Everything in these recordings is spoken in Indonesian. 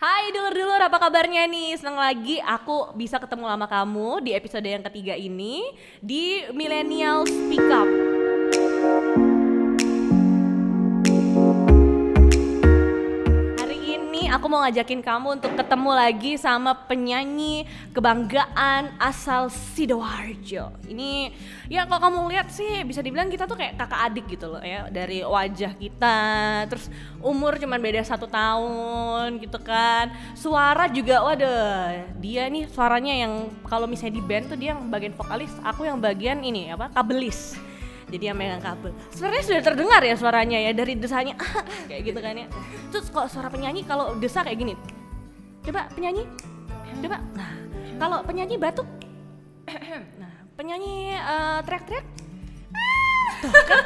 Hai dulur-dulur apa kabarnya nih? Senang lagi aku bisa ketemu sama kamu di episode yang ketiga ini di Millennial Speak Up. Aku mau ngajakin kamu untuk ketemu lagi sama penyanyi kebanggaan asal Sidoarjo. Ini ya kalau kamu lihat sih bisa dibilang kita tuh kayak kakak adik gitu loh ya dari wajah kita, terus umur cuman beda satu tahun gitu kan. Suara juga waduh dia nih suaranya yang kalau misalnya di band tuh dia yang bagian vokalis, aku yang bagian ini apa kabelis jadi yang megang kabel. Sebenarnya sudah terdengar ya suaranya ya dari desanya. Kayak gitu kan ya. Terus kok suara penyanyi kalau desa kayak gini? Coba penyanyi. Coba. Nah kalau penyanyi batuk. Nah penyanyi eh, teriak-teriak. Kan?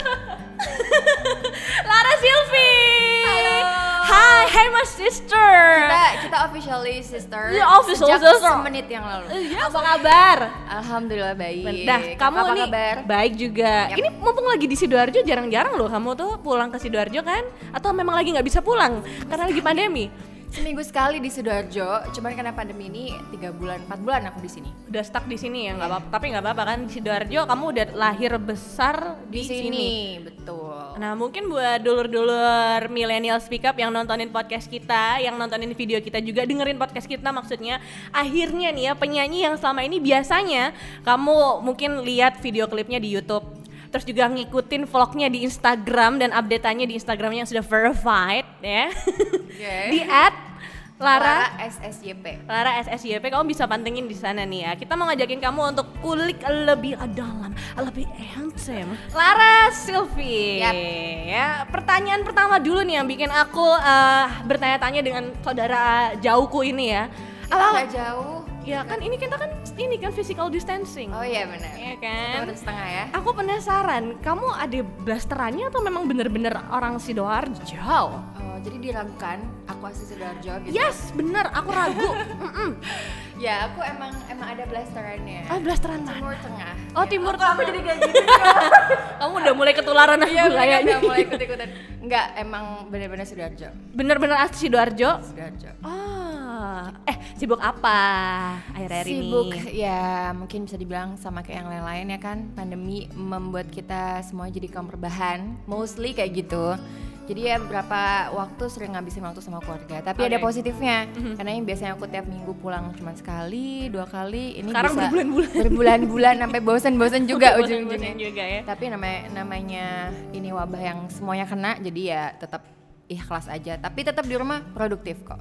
Lara Silvi hey my sister Kita kita officially sister. Iya, official sejak sister. semenit yang lalu. Iya, apa kabar? Alhamdulillah baik. Nah, kamu apa nih kabar? baik juga. Yap. Ini mumpung lagi di sidoarjo, jarang-jarang loh kamu tuh pulang ke sidoarjo kan? Atau memang lagi nggak bisa pulang karena lagi pandemi? Seminggu sekali di sidoarjo. Cuman karena pandemi ini tiga bulan, empat bulan aku di sini. Udah stuck di sini ya nggak apa-apa. Tapi nggak apa-apa kan di sidoarjo kamu udah lahir besar di, Di, sini. sini, betul. Nah mungkin buat dulur-dulur millennial speak up yang nontonin podcast kita, yang nontonin video kita juga dengerin podcast kita maksudnya akhirnya nih ya penyanyi yang selama ini biasanya kamu mungkin lihat video klipnya di YouTube terus juga ngikutin vlognya di Instagram dan update-nya di Instagramnya yang sudah verified ya Oke. di at Lara Lara SSYP. Lara SSYP kamu bisa pantengin di sana nih ya. Kita mau ngajakin kamu untuk kulik lebih dalam, lebih handsome. Lara Silvi. Yap. Ya, pertanyaan pertama dulu nih yang bikin aku eh, bertanya-tanya dengan saudara jauhku ini ya. Apa? Jauh. Ya kan ini kita kan ini kan physical distancing. Oh iya benar. Iya Satu kan? meter setengah ya. Aku penasaran, kamu ada blasterannya atau memang bener-bener orang Sidoarjo? Oh, jadi diragukan aku asli sidoarjo gitu. Yes, bener. Aku ragu. Mm-mm. Ya, aku emang emang ada blasterannya. Ah, blasteran mana? Timur Tengah. Oh, Timur Kok aku Tengah. jadi kayak gitu? Kamu udah mulai ketularan aku Iya, kayaknya. udah mulai ikut-ikutan. Enggak, emang bener-bener sidoarjo. Bener-bener asli Sidoarjo. Sidoarjo. Ah, eh sibuk apa akhir-akhir ini? Sibuk ya mungkin bisa dibilang sama kayak yang lain-lain ya kan pandemi membuat kita semua jadi kaum rebahan mostly kayak gitu jadi ya beberapa waktu sering ngabisin waktu sama keluarga tapi ada Oke. positifnya karena yang biasanya aku tiap minggu pulang cuma sekali dua kali ini Sekarang bisa berbulan-bulan. berbulan-bulan sampai bosen-bosen juga Bosan-bosan ujung-ujungnya juga ya. tapi namanya namanya ini wabah yang semuanya kena jadi ya tetap ikhlas aja tapi tetap di rumah produktif kok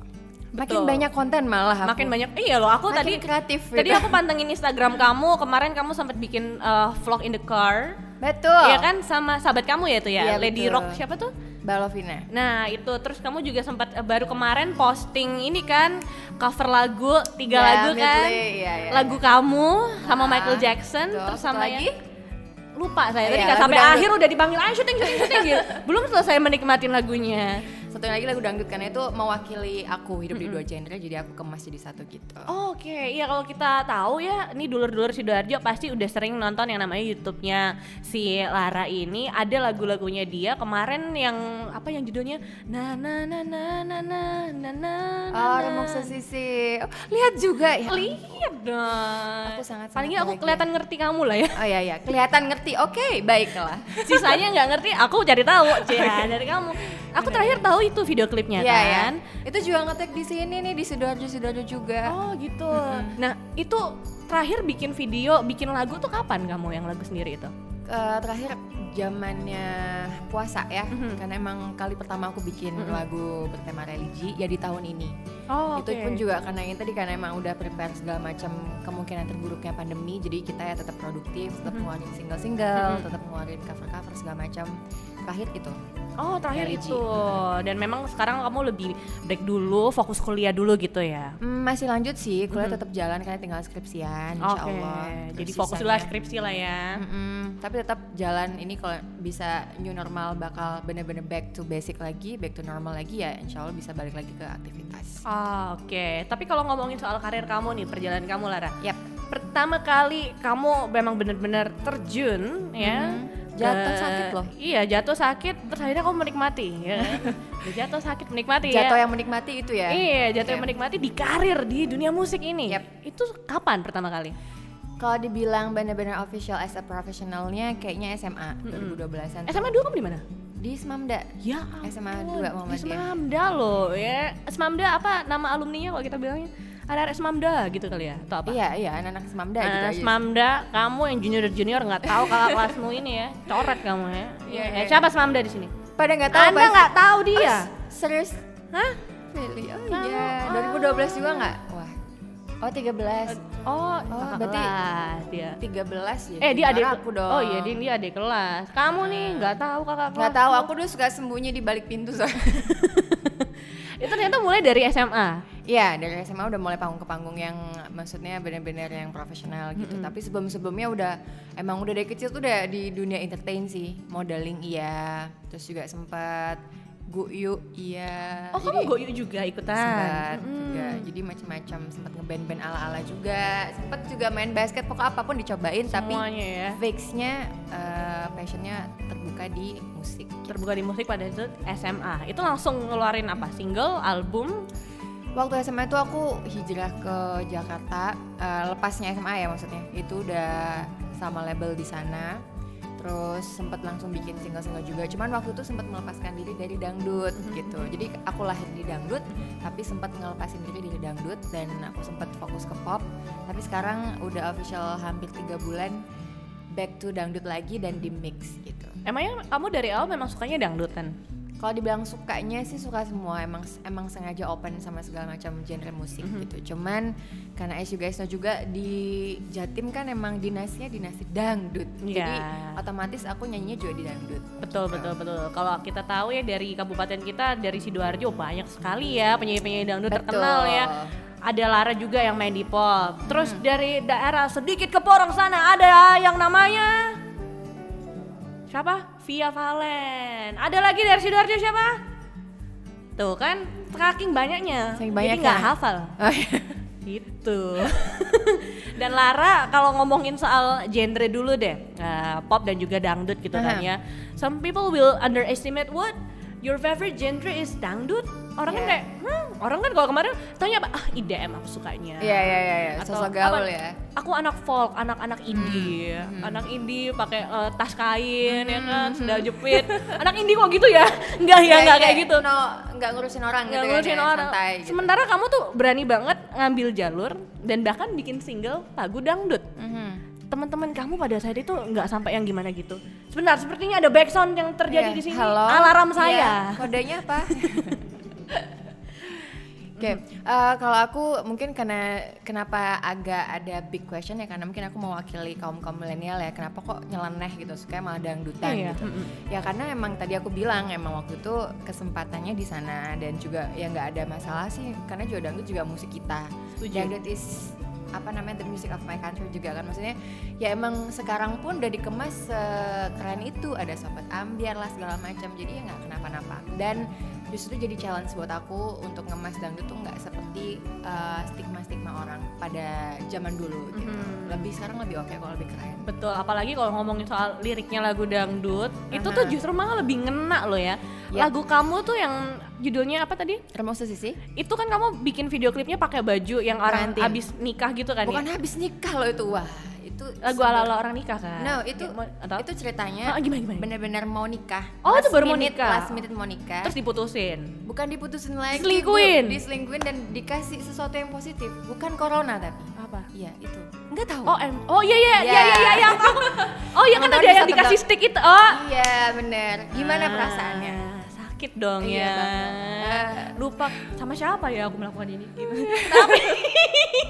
Betul. makin banyak konten malah aku. Makin banyak. Iya loh, aku Makin tadi kreatif Tadi gitu. aku pantengin Instagram kamu, kemarin kamu sempat bikin eh, vlog in the car. betul Iya kan sama sahabat kamu ya itu ya, Iya, Lady betul. Rock siapa tuh? Balovina Nah itu. Terus kamu juga sempat eh, baru kemarin posting ini kan cover lagu tiga Ya, lagu kan, medley, iya, iya, lagu kamu sama Ah, Michael Jackson betul. terus sama lagi? yang- lupa saya tadi Iya, nggak sampai akhir udah dipanggil ayo syuting syuting syuting gitu. Belum selesai menikmatin lagunya satu lagi lagu dangdut karena itu mewakili aku hidup di dua genre jadi aku kemas jadi satu gitu Oh, Oke, iya kalau kita tahu ya, ini dulur-dulur Sidoarjo pasti udah sering nonton yang namanya YouTube-nya si Lara ini. Ada lagu-lagunya dia kemarin yang apa yang judulnya na na na na na na na na. Oh remuk sesisi oh, lihat juga ya Lihat dong. Aku sangat-sangat Paling nggak aku kelihatan ngerti kamu lah ya. oh iya iya kelihatan ngerti oke baiklah Sisanya nggak ngerti, aku cari tahu ya dari kamu. Aku terakhir tahu itu video klipnya Iya ya kan. itu juga ngetek di sini nih di sidoarjo sidoarjo juga Oh gitu. Nah itu terakhir bikin video, bikin lagu tuh kapan kamu yang lagu sendiri itu? Eh, terakhir zamannya puasa ya Mhm. karena emang kali pertama aku bikin lagu bertema religi ya di tahun ini. Oh itu pun juga karena ini tadi karena emang udah prepare segala macam kemungkinan terburuknya pandemi jadi kita ya tetap produktif tetap ngeluarin single-single Mhm. tetap ngeluarin cover-cover segala macam terakhir itu Oh terakhir itu. Dan memang sekarang kamu lebih break dulu fokus kuliah dulu gitu ya. Hmm, masih lanjut sih. Kuliah tetap jalan karena tinggal skripsian insya Oke, Allah. jadi Terus fokus dulu sisanya- skripsi lah ya. Mm-mm, tapi tetap jalan ini kalau bisa new normal bakal bener-bener back to basic lagi back to normal lagi ya insya Allah bisa balik lagi ke aktivitas. Ah, Oke, tapi kalau ngomongin soal karir kamu nih perjalanan kamu Lara, Yap. pertama kali kamu memang benar-benar terjun ya Mhm. Jatuh ke- sakit loh. Iya, jatuh sakit terus akhirnya kamu menikmati ya. Udah jatuh sakit menikmati Jatuh ya. yang menikmati itu ya. Iya, jatuh yang menikmati di karir di dunia musik ini. Yap. Itu kapan pertama kali? Kalau dibilang bener-bener official as a professionalnya kayaknya SMA 2012-an. SMA 2 kamu di mana? Di Semamda. Ya SMA ampun, 2 di Muhammadiyah. Semamda loh ya. Semamda apa nama alumninya kalau kita bilangnya? Ada Semamda gitu kali ya atau apa? Iya, iya, anak-anak Semamda gitu Nah, aja. Semamda, kamu yang junior junior nggak tahu kakak kelasmu ini ya, coret kamu ya. Iya, Eh, iya. siapa Semamda di sini? Pada nggak tahu Anda nggak tahu dia? Oh, serius? Hah? Really? Oh iya, ah. 2012 juga nggak? Wah. Oh, 13. Oh, Oh, berarti- kelas dia. 13 ya. Eh dia adik aku dong. Oh iya dia dia adik kelas. Kamu nih nggak tahu kakak kelas. Nggak tahu, aku dulu suka sembunyi di balik pintu soalnya. Itu ternyata mulai dari SMA. Iya, dari SMA udah mulai panggung ke panggung yang maksudnya benar-benar yang profesional gitu. Tapi sebelum-sebelumnya udah emang udah dari kecil tuh udah di dunia entertain sih. Modeling iya, terus juga sempat guyu iya. Oh kamu goyuk juga ikutan? sempat Mm-mm. juga. Jadi macam-macam sempat ngeband-band ala-ala juga. Sempat juga main basket pokok apa pun dicobain tapi Semuanya ya. fixnya eh, passionnya terbuka di musik. Terbuka di musik pada itu SMA. Itu langsung ngeluarin apa? Single, album? Waktu SMA itu aku hijrah ke Jakarta, eh, lepasnya SMA ya maksudnya. Itu udah sama label di sana. Terus sempat langsung bikin single-single juga. Cuman waktu itu sempat melepaskan diri dari dangdut gitu. Jadi aku lahir di dangdut, tapi sempat ngelepasin diri dari dangdut dan aku sempat fokus ke pop. Tapi sekarang udah official hampir tiga bulan back to dangdut lagi dan di mix gitu. Emangnya kamu dari awal memang sukanya dangdutan? Kalau dibilang sukanya sih suka semua, emang emang sengaja open sama segala macam genre musik Mhm. gitu. Cuman karena as you guys know juga di Jatim kan emang dinasinya dinasti dangdut. Jadi Iya. otomatis aku nyanyinya juga di dangdut. Betul betul betul. Kalau kita tahu ya dari kabupaten kita dari sidoarjo banyak sekali ya penyanyi-penyanyi dangdut Betul. terkenal ya. Ada Lara juga yang main di pop. Terus Hmm. dari daerah sedikit ke porong sana ada yang namanya siapa? Via Valen. Ada lagi dari sidoarjo siapa? Tuh kan saking banyaknya. Saking Jadi banyaknya. nggak hafal. Oh, iya. Gitu. dan Lara kalau ngomongin soal genre dulu deh, eh, pop dan juga dangdut gitu kan Aha. ya. Some people will underestimate what your favorite genre is dangdut. Orang kan Yeah. kayak, hmm, orang kan kalau kemarin tanya apa? Ah, IDM aku sukanya. Iya iya iya. Atau sosok gaul apa, ya. Aku anak folk, anak-anak indie, anak indie pakai eh, tas kain ya kan, sendal jepit. anak indie kok gitu ya? Enggak ya, enggak kayak gitu. No, nggak ngurusin orang Nggak gitu ngurusin ya, orang. santai gitu. Sementara kamu tuh berani banget ngambil jalur dan bahkan bikin single lagu dangdut. Mhm. Teman-teman kamu pada saat itu nggak sampai yang gimana gitu. Sebentar, sepertinya ada backsound yang terjadi Iya, di sini. halo? Alarm Iya, saya. kodenya apa? Oke, eh, kalau aku mungkin karena kenapa agak ada big question ya karena mungkin aku mewakili kaum kaum milenial ya kenapa kok nyeleneh gitu suka malah dangdutan Iya, gitu. mm-mm. Ya karena emang tadi aku bilang emang waktu itu kesempatannya di sana dan juga ya nggak ada masalah sih karena juga dangdut juga musik kita. Setuju. Dangdut is apa namanya the music of my country juga kan maksudnya ya emang sekarang pun udah dikemas keren itu ada sobat ambiar lah segala macam jadi ya nggak kenapa-napa dan justru jadi challenge buat aku untuk ngemas dangdut tuh nggak seperti stigma stigma orang pada zaman dulu gitu Mhm. lebih sekarang lebih oke kalau lebih keren Betul, apalagi kalau ngomongin soal liriknya lagu dangdut, itu tuh justru malah lebih ngena loh ya. Yap. Lagu kamu tuh yang judulnya apa tadi? termasuk sisi Itu kan kamu bikin video klipnya pakai baju yang orang Pengantin. habis nikah gitu kan bukan ya? habis nikah loh itu wah itu Lagu sebuah- ala-ala orang nikah kan? No, itu mau- atau? itu ceritanya Ah, gimana, gimana? bener-bener mau nikah. Oh, itu Last baru mau nikah. Last minute mau nikah. Terus diputusin. bukan diputusin lagi, Diselingkuhin. Bu. diselingkuhin dan dikasih sesuatu yang positif, bukan corona tapi. Apa? Iya itu. Enggak tahu. Oh, em oh iya iya iya Iya. iya iya aku. Oh iya kan ada yang dikasih stick itu. Oh. Iya bener. Gimana Ah, perasaannya? Sakit dong Iya ya. banget. Lupa sama siapa ya aku melakukan ini. Gitu. tapi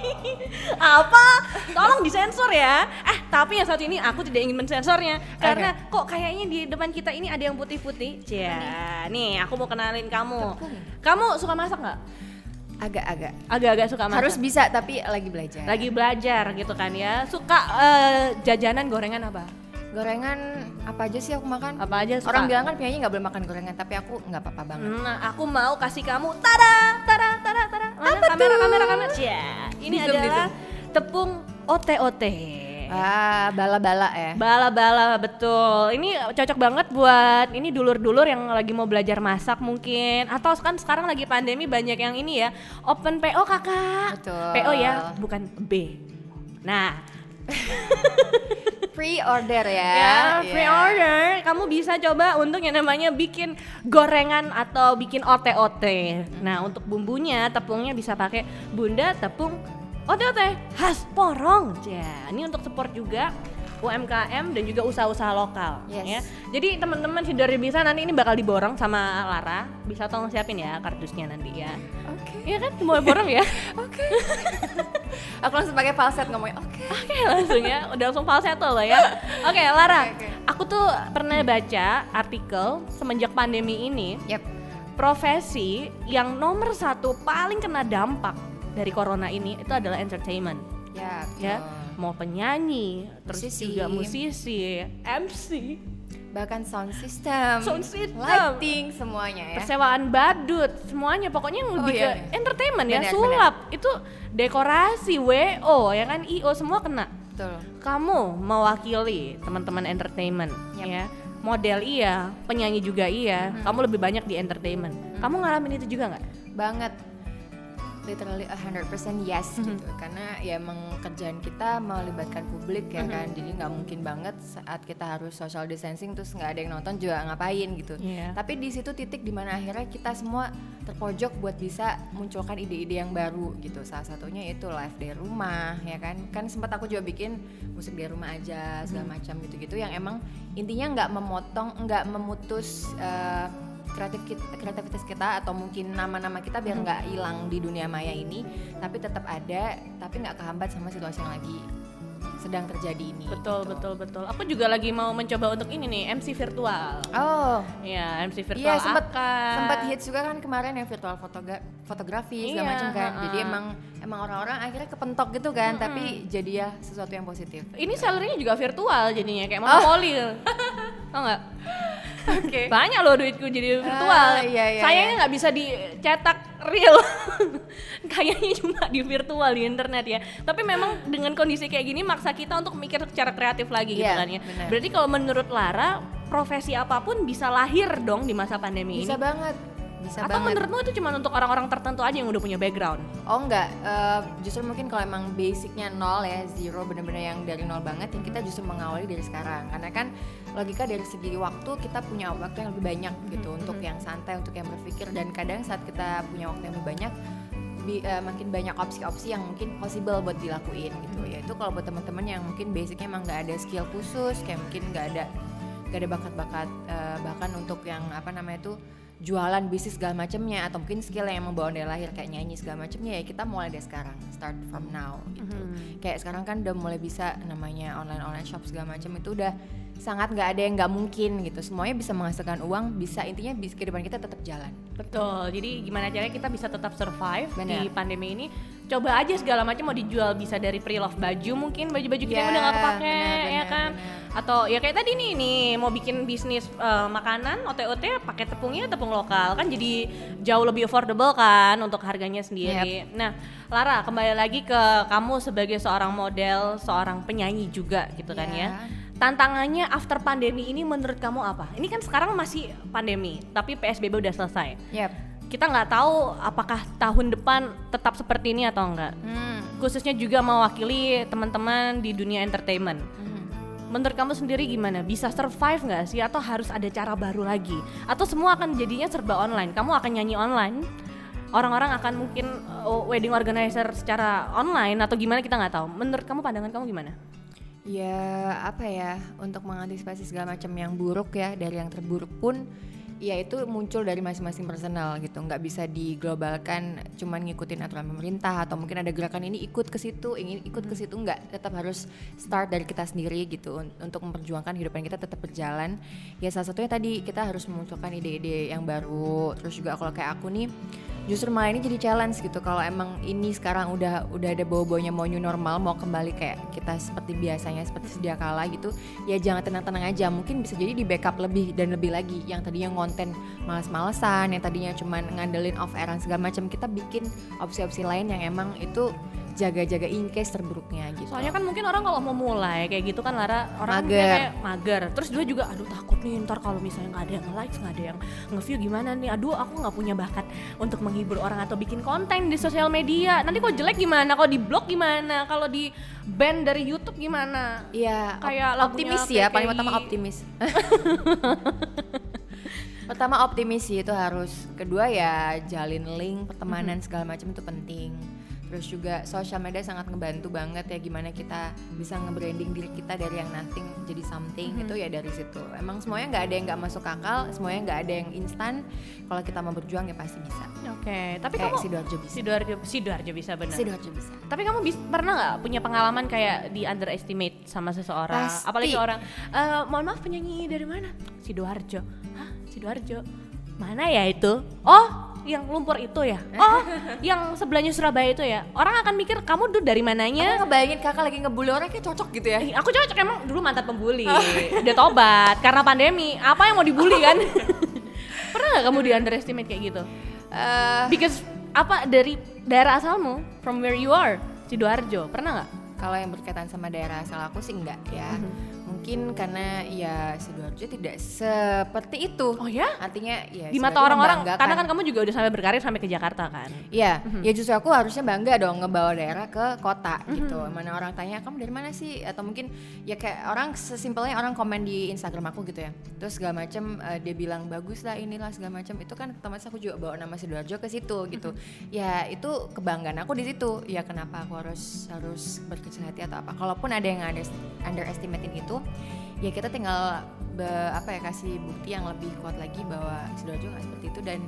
apa? Tolong disensor ya. Eh tapi yang satu ini aku tidak ingin mensensornya karena kok kayaknya di depan kita ini ada yang putih-putih. Cia, nih aku mau kenalin kamu. Tepung. Kamu suka masak nggak? Agak-agak. Agak-agak suka masak. Harus bisa tapi lagi belajar. lagi belajar gitu kan ya. Suka eh, jajanan gorengan apa? Gorengan apa aja sih aku makan? Apa aja suka? Orang bilang kan penyanyi nggak boleh makan gorengan, tapi aku nggak apa-apa banget. Nah, aku mau kasih kamu tada, tada, tada, tada. Mana Apa kamera, tuh? kamera, kamera. Cia. Ini Di zoom, di adalah tepung ote-ote. Ah, bala-bala ya. Bala-bala betul. Ini cocok banget buat ini dulur-dulur yang lagi mau belajar masak mungkin atau kan sekarang lagi pandemi banyak yang ini ya open PO kakak. Betul. PO ya, bukan B. Nah, Pre-order ya. ya Iya. pre-order kamu bisa coba untuk yang namanya bikin gorengan atau bikin ote-ote. Nah, untuk bumbunya tepungnya bisa pakai Bunda tepung ote-ote khas Porong. Ya, ini untuk support juga UMKM dan juga usaha-usaha lokal Yes. ya. Jadi teman-teman si dari bisa nanti ini bakal diborong sama Lara. Bisa tolong siapin ya kardusnya nanti ya. Oke. Iya kan mau borong ya? Oke. Aku langsung pakai falset ngomongnya. Oke. Oke langsung ya, udah langsung falsetto lah ya. Oke Lara, Oke, oke. aku tuh pernah baca artikel semenjak pandemi ini Yap. profesi yang nomor satu paling kena dampak dari corona ini itu adalah entertainment Ya. ya. Mau penyanyi terus Musisi. juga musisi MC Bahkan sound system, Sound system. lighting semuanya ya. persewaan badut semuanya pokoknya yang Oh, lebih iya, ke iya. entertainment ya Benar, sulap itu dekorasi wo ya kan io semua kena Betul. kamu mewakili teman-teman entertainment Yap. ya model iya penyanyi juga iya Hmm. kamu lebih banyak di entertainment kamu ngalamin itu juga nggak Banget. Literally 100% yes Mhm. gitu. Karena ya emang kerjaan kita melibatkan publik ya Mhm. kan. Jadi nggak mungkin banget saat kita harus social distancing terus nggak ada yang nonton juga ngapain gitu. Iya. Tapi di situ titik di mana akhirnya kita semua terpojok buat bisa munculkan ide-ide yang baru gitu. Salah satunya itu live dari rumah ya kan. Kan sempat aku juga bikin musik dari rumah aja segala macam gitu-gitu yang emang intinya nggak memotong, nggak memutus eh, kreatif kreativitas kita atau mungkin nama-nama kita biar nggak hilang di dunia maya ini, tapi tetap ada, tapi nggak kehambat sama situasi yang lagi sedang terjadi ini. betul gitu. betul betul aku juga lagi mau mencoba untuk ini nih MC virtual Oh, ya MC virtual Iya sempat sempat hits juga kan kemarin yang virtual fotoga- fotografi segala Iya, macam kan. ha-ha. Jadi emang emang orang-orang akhirnya kepentok gitu kan, tapi jadi ya sesuatu yang positif. ini salarynya juga virtual jadinya kayak monopoli tau nggak? Oke. banyak loh duitku jadi virtual. Ah, iya, iya, sayangnya nggak bisa dicetak real. Kayaknya cuma di virtual di internet ya. Tapi memang dengan kondisi kayak gini maksa kita untuk mikir secara kreatif lagi gitu Iya, kan ya. berarti kalau menurut Lara profesi apa pun bisa lahir dong di masa pandemi Bisa ini. banget. Bisa atau banget. menurutmu itu cuma untuk orang-orang tertentu aja yang udah punya background? Oh enggak, eh, justru mungkin kalau emang basicnya nol ya, zero bener-bener yang dari nol banget ya kita justru mengawali dari sekarang. Karena kan logika dari segi waktu kita punya waktu yang lebih banyak gitu Untuk yang santai, untuk yang berpikir. Dan kadang saat kita punya waktu yang lebih banyak bi- eh, makin banyak opsi-opsi yang mungkin possible buat dilakuin gitu. Yaitu kalau buat teman-teman yang mungkin basicnya emang nggak ada skill khusus Kayak mungkin nggak ada nggak ada bakat-bakat eh, bahkan untuk yang apa namanya itu jualan bisnis segala macamnya atau mungkin skill yang bawaan dari lahir kayak nyanyi segala macamnya ya kita mulai dari sekarang start from now gitu Mhm. kayak sekarang kan udah mulai bisa namanya online online shop segala macam itu udah sangat nggak ada yang nggak mungkin gitu semuanya bisa menghasilkan uang bisa intinya bis kehidupan kita tetap jalan Betul. Jadi gimana caranya kita bisa tetap survive Benar. di pandemi ini? Coba aja segala macam mau dijual bisa dari pre-love baju mungkin baju-baju kita yang Ya, udah nggak kepake benar, ya kan? benar. Atau ya kayak tadi nih nih mau bikin bisnis eh, makanan OT-OT pakai tepungnya tepung lokal kan jadi jauh lebih affordable kan untuk harganya sendiri. Nah, Lara kembali lagi ke kamu sebagai seorang model, seorang penyanyi juga gitu kan ya. Ya. Tantangannya after pandemi ini menurut kamu apa? Ini kan sekarang masih pandemi, tapi PSBB udah selesai yap kita nggak tahu apakah tahun depan tetap seperti ini atau enggak. hmm. Khususnya juga mewakili teman-teman di dunia entertainment. Mhm. Menurut kamu sendiri gimana? Bisa survive nggak sih? Atau harus ada cara baru lagi? Atau semua akan jadinya serba online? Kamu akan nyanyi online? Orang-orang akan mungkin uh, wedding organizer secara online atau gimana kita nggak tahu. Menurut kamu pandangan kamu gimana? Ya apa ya untuk mengantisipasi segala macam yang buruk ya dari yang terburuk pun ya itu muncul dari masing-masing personal gitu. Nggak bisa diglobalkan cuman ngikutin aturan pemerintah atau mungkin ada gerakan ini ikut ke situ ingin ikut ke situ nggak. Tetap harus start dari kita sendiri gitu. Un- untuk memperjuangkan kehidupan kita tetap berjalan. Ya salah satunya tadi kita harus memunculkan ide-ide yang baru. Terus juga kalau kayak aku nih justru malah ini jadi challenge gitu. Kalau emang ini sekarang udah udah ada bau-baunya mau new normal mau kembali kayak kita seperti biasanya seperti sedia kala gitu ya jangan tenang-tenang aja. Mungkin bisa jadi di backup lebih dan lebih lagi. Yang tadinya konten males-malesan yang tadinya cuman ngandelin off airan segala macam kita bikin opsi-opsi lain yang emang itu jaga-jaga in case terburuknya gitu. Soalnya kan mungkin orang kalau mau mulai kayak gitu kan Lara orang Mager. kayak mager. Terus dia juga aduh takut nih ntar kalau misalnya nggak ada yang like, nggak ada yang nge-view gimana nih. Aduh aku nggak punya bakat untuk menghibur orang atau bikin konten di sosial media. Nanti kok jelek gimana? Kalau di blog gimana? Kalau di band dari YouTube gimana? Iya, op- Kayak lagunya optimis ya, paling pertama optimis. pertama optimis sih itu harus. Kedua ya jalin link, pertemanan segala macam itu penting. Terus juga sosial media sangat ngebantu banget ya gimana kita bisa nge-branding diri kita dari yang nothing jadi something itu ya dari situ. Emang semuanya nggak ada yang nggak masuk akal, semuanya nggak ada yang instan. Kalau kita mau berjuang ya pasti bisa. Oke, tapi Kayak kamu Sidoarjo bisa. Sidoarjo, Sidoarjo bisa benar. Sidoarjo bisa. Tapi kamu bis- pernah nggak punya pengalaman kayak di underestimate sama seseorang? Pasti. Apalagi orang, "Eh, mohon maaf penyanyi dari mana? Sidoarjo. Hah, Sidoarjo. Mana ya itu? Oh, yang lumpur itu ya? Oh, yang sebelahnya Surabaya itu ya? Orang akan mikir kamu tuh dari mananya? Aku ngebayangin kakak lagi ngebully orang kayak cocok gitu ya. Eh, aku cocok emang dulu mantan pembuli, udah tobat karena pandemi. Apa yang mau dibully kan? Pernah nggak kamu di underestimate kayak gitu? Eh, Because apa dari daerah asalmu, from where you are, Sidoarjo, pernah nggak? Kalau yang berkaitan sama daerah asal aku sih enggak ya. Mungkin karena ya Sidoarjo tidak seperti itu. Oh ya? Artinya ya Di mata orang-orang, karena kan kamu juga udah sampai berkarir sampai ke Jakarta kan? Iya, ya justru aku harusnya bangga dong ngebawa daerah ke kota Mhm. gitu. Mana orang tanya kamu dari mana sih? Atau mungkin ya kayak orang sesimpelnya orang komen di Instagram aku gitu ya. Terus segala macam eh, dia bilang bagus lah inilah segala macam. Itu kan otomatis aku juga bawa nama sidoarjo ke situ gitu. Mhm. Ya itu kebanggaan aku di situ. Ya kenapa aku harus harus berkecil hati atau apa? Kalaupun ada yang under, underestimatein itu, ya kita tinggal be- apa ya kasih bukti yang lebih kuat lagi bahwa sidoarjo nggak seperti itu dan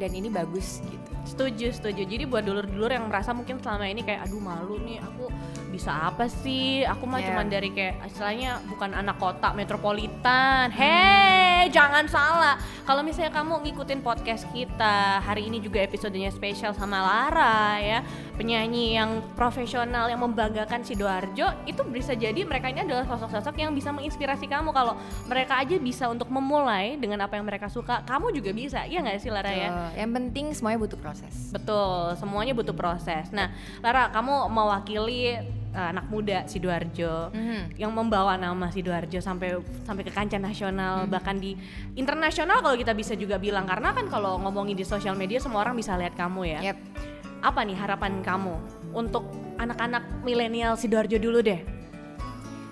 dan ini bagus gitu. Setuju, setuju. Jadi buat dulur-dulur yang merasa mungkin selama ini kayak aduh malu nih aku bisa apa sih? Aku mah Yeah. cuman dari kayak istilahnya bukan anak kota metropolitan. Hei, jangan salah. Kalau misalnya kamu ngikutin podcast kita, hari ini juga episodenya spesial sama Lara ya, penyanyi yang profesional yang membanggakan Sidoarjo, itu bisa jadi mereka ini adalah sosok-sosok yang bisa menginspirasi kamu kalau mereka aja bisa untuk memulai dengan apa yang mereka suka, kamu juga bisa. Iya nggak sih Lara ya? Yang penting semuanya butuh proses. Betul, semuanya butuh proses. Nah, Lara, kamu mewakili uh, anak muda Sidoarjo Mhm. yang membawa nama Sidoarjo sampai sampai ke kancah nasional, Hmm. bahkan di internasional kalau kita bisa juga bilang karena kan kalau ngomongin di sosial media semua orang bisa lihat kamu ya. Yep. Apa nih harapan kamu untuk anak-anak milenial Sidoarjo dulu deh?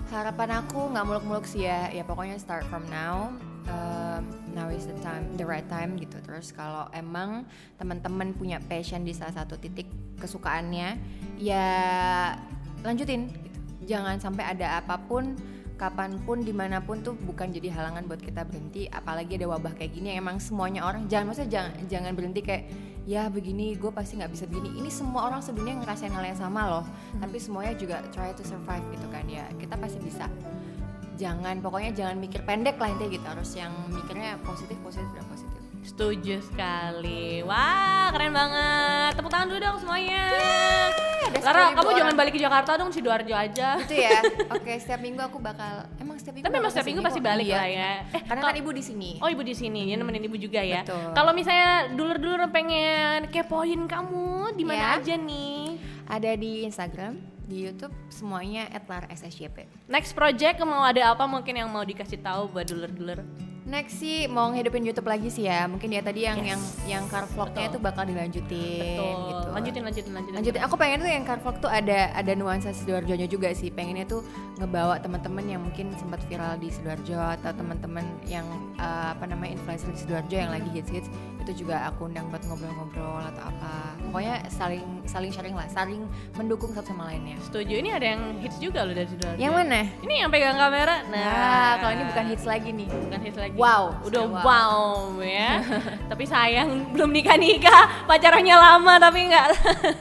Harapan aku nggak muluk-muluk sih ya. Ya pokoknya start from now. Um, now is the time, the right time gitu. Terus kalau emang teman-teman punya passion di salah satu titik kesukaannya, ya lanjutin. Gitu. Jangan sampai ada apa pun, kapan pun, di mana pun tuh bukan jadi halangan buat kita berhenti. Apalagi ada wabah kayak gini. Emang semuanya orang jangan maksudnya jangan jangan berhenti kayak ya begini gue pasti nggak bisa begini. Ini semua orang sedunia ngerasain hal yang sama loh. Tapi semuanya juga try to survive gitu kan ya. Kita pasti bisa jangan pokoknya jangan mikir pendek lah intinya gitu harus yang mikirnya positif positif dan positif Setuju sekali. Wah, keren banget. Tepuk tangan dulu dong semuanya. Ada Lara, 10.000 kamu jangan balik ke Jakarta dong, Sidoarjo aja. itu ya oke setiap minggu aku bakal emang setiap minggu Tapi emang setiap minggu pasti balik Iya. lah ya. Eh, karena kan ibu di sini Oh ibu di sini, ya nemenin ibu juga ya. Kalau misalnya dulur-dulur pengen kepoin kamu, di mana Ya. aja nih? ada di Instagram di YouTube semuanya @lar_ssjp Next project mau ada apa mungkin yang mau dikasih tahu buat dulur-dulur? Next sih mau ngidupin YouTube lagi sih ya. Mungkin ya tadi yang Yes. yang yang car vlognya itu bakal dilanjutin Betul. gitu. Lanjutin, lanjutin, lanjutin. Lanjutin. Aku pengen tuh yang car vlog tuh ada ada nuansa sidoarjonya juga sih. Pengennya tuh ngebawa teman-teman yang mungkin sempat viral di sidoarjo atau teman-teman yang uh, apa namanya influencer di sidoarjo yang lagi hits hits itu juga aku undang buat ngobrol-ngobrol atau apa. Pokoknya saling saling sharing lah, saling mendukung satu sama lainnya. Setuju. Ini ada yang hits juga loh dari Sidoarjo. Yang mana? Ini yang pegang kamera. Nah, Nah, kalau ini bukan hits lagi nih. bukan hits lagi. Wow, Udah sudah wow, ya. tapi sayang belum nikah nikah, pacarannya lama tapi nggak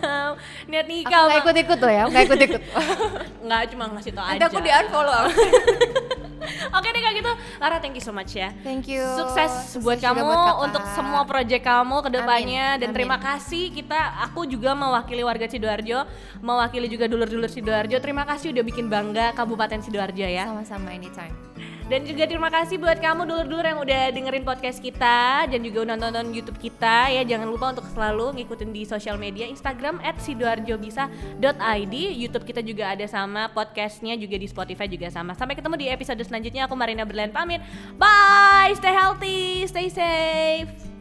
niat nikah. nggak Mak. ikut-ikut loh ya, nggak ikut-ikut. Nggak cuma ngasih tau Nanti aja. aku di unfollow. Oke deh kalau gitu, Lara thank you so much ya. Thank you. Sukses Sukses buat juga kamu buat untuk semua proyek kamu ke depannya Amin, dan amin. terima kasih kita aku juga mewakili warga Sidoarjo, mewakili juga dulur-dulur Sidoarjo. Terima kasih udah bikin bangga Kabupaten Sidoarjo ya. Sama-sama anytime. Dan juga terima kasih buat kamu dulur-dulur yang udah dengerin podcast kita dan juga udah nonton YouTube kita ya. Jangan lupa untuk selalu ngikutin di sosial media Instagram @sidoarjobisa.id, YouTube kita juga ada sama podcastnya juga di Spotify juga sama. Sampai ketemu di episode selanjutnya. Aku Marina Berlian pamit. Bye, stay healthy, stay safe.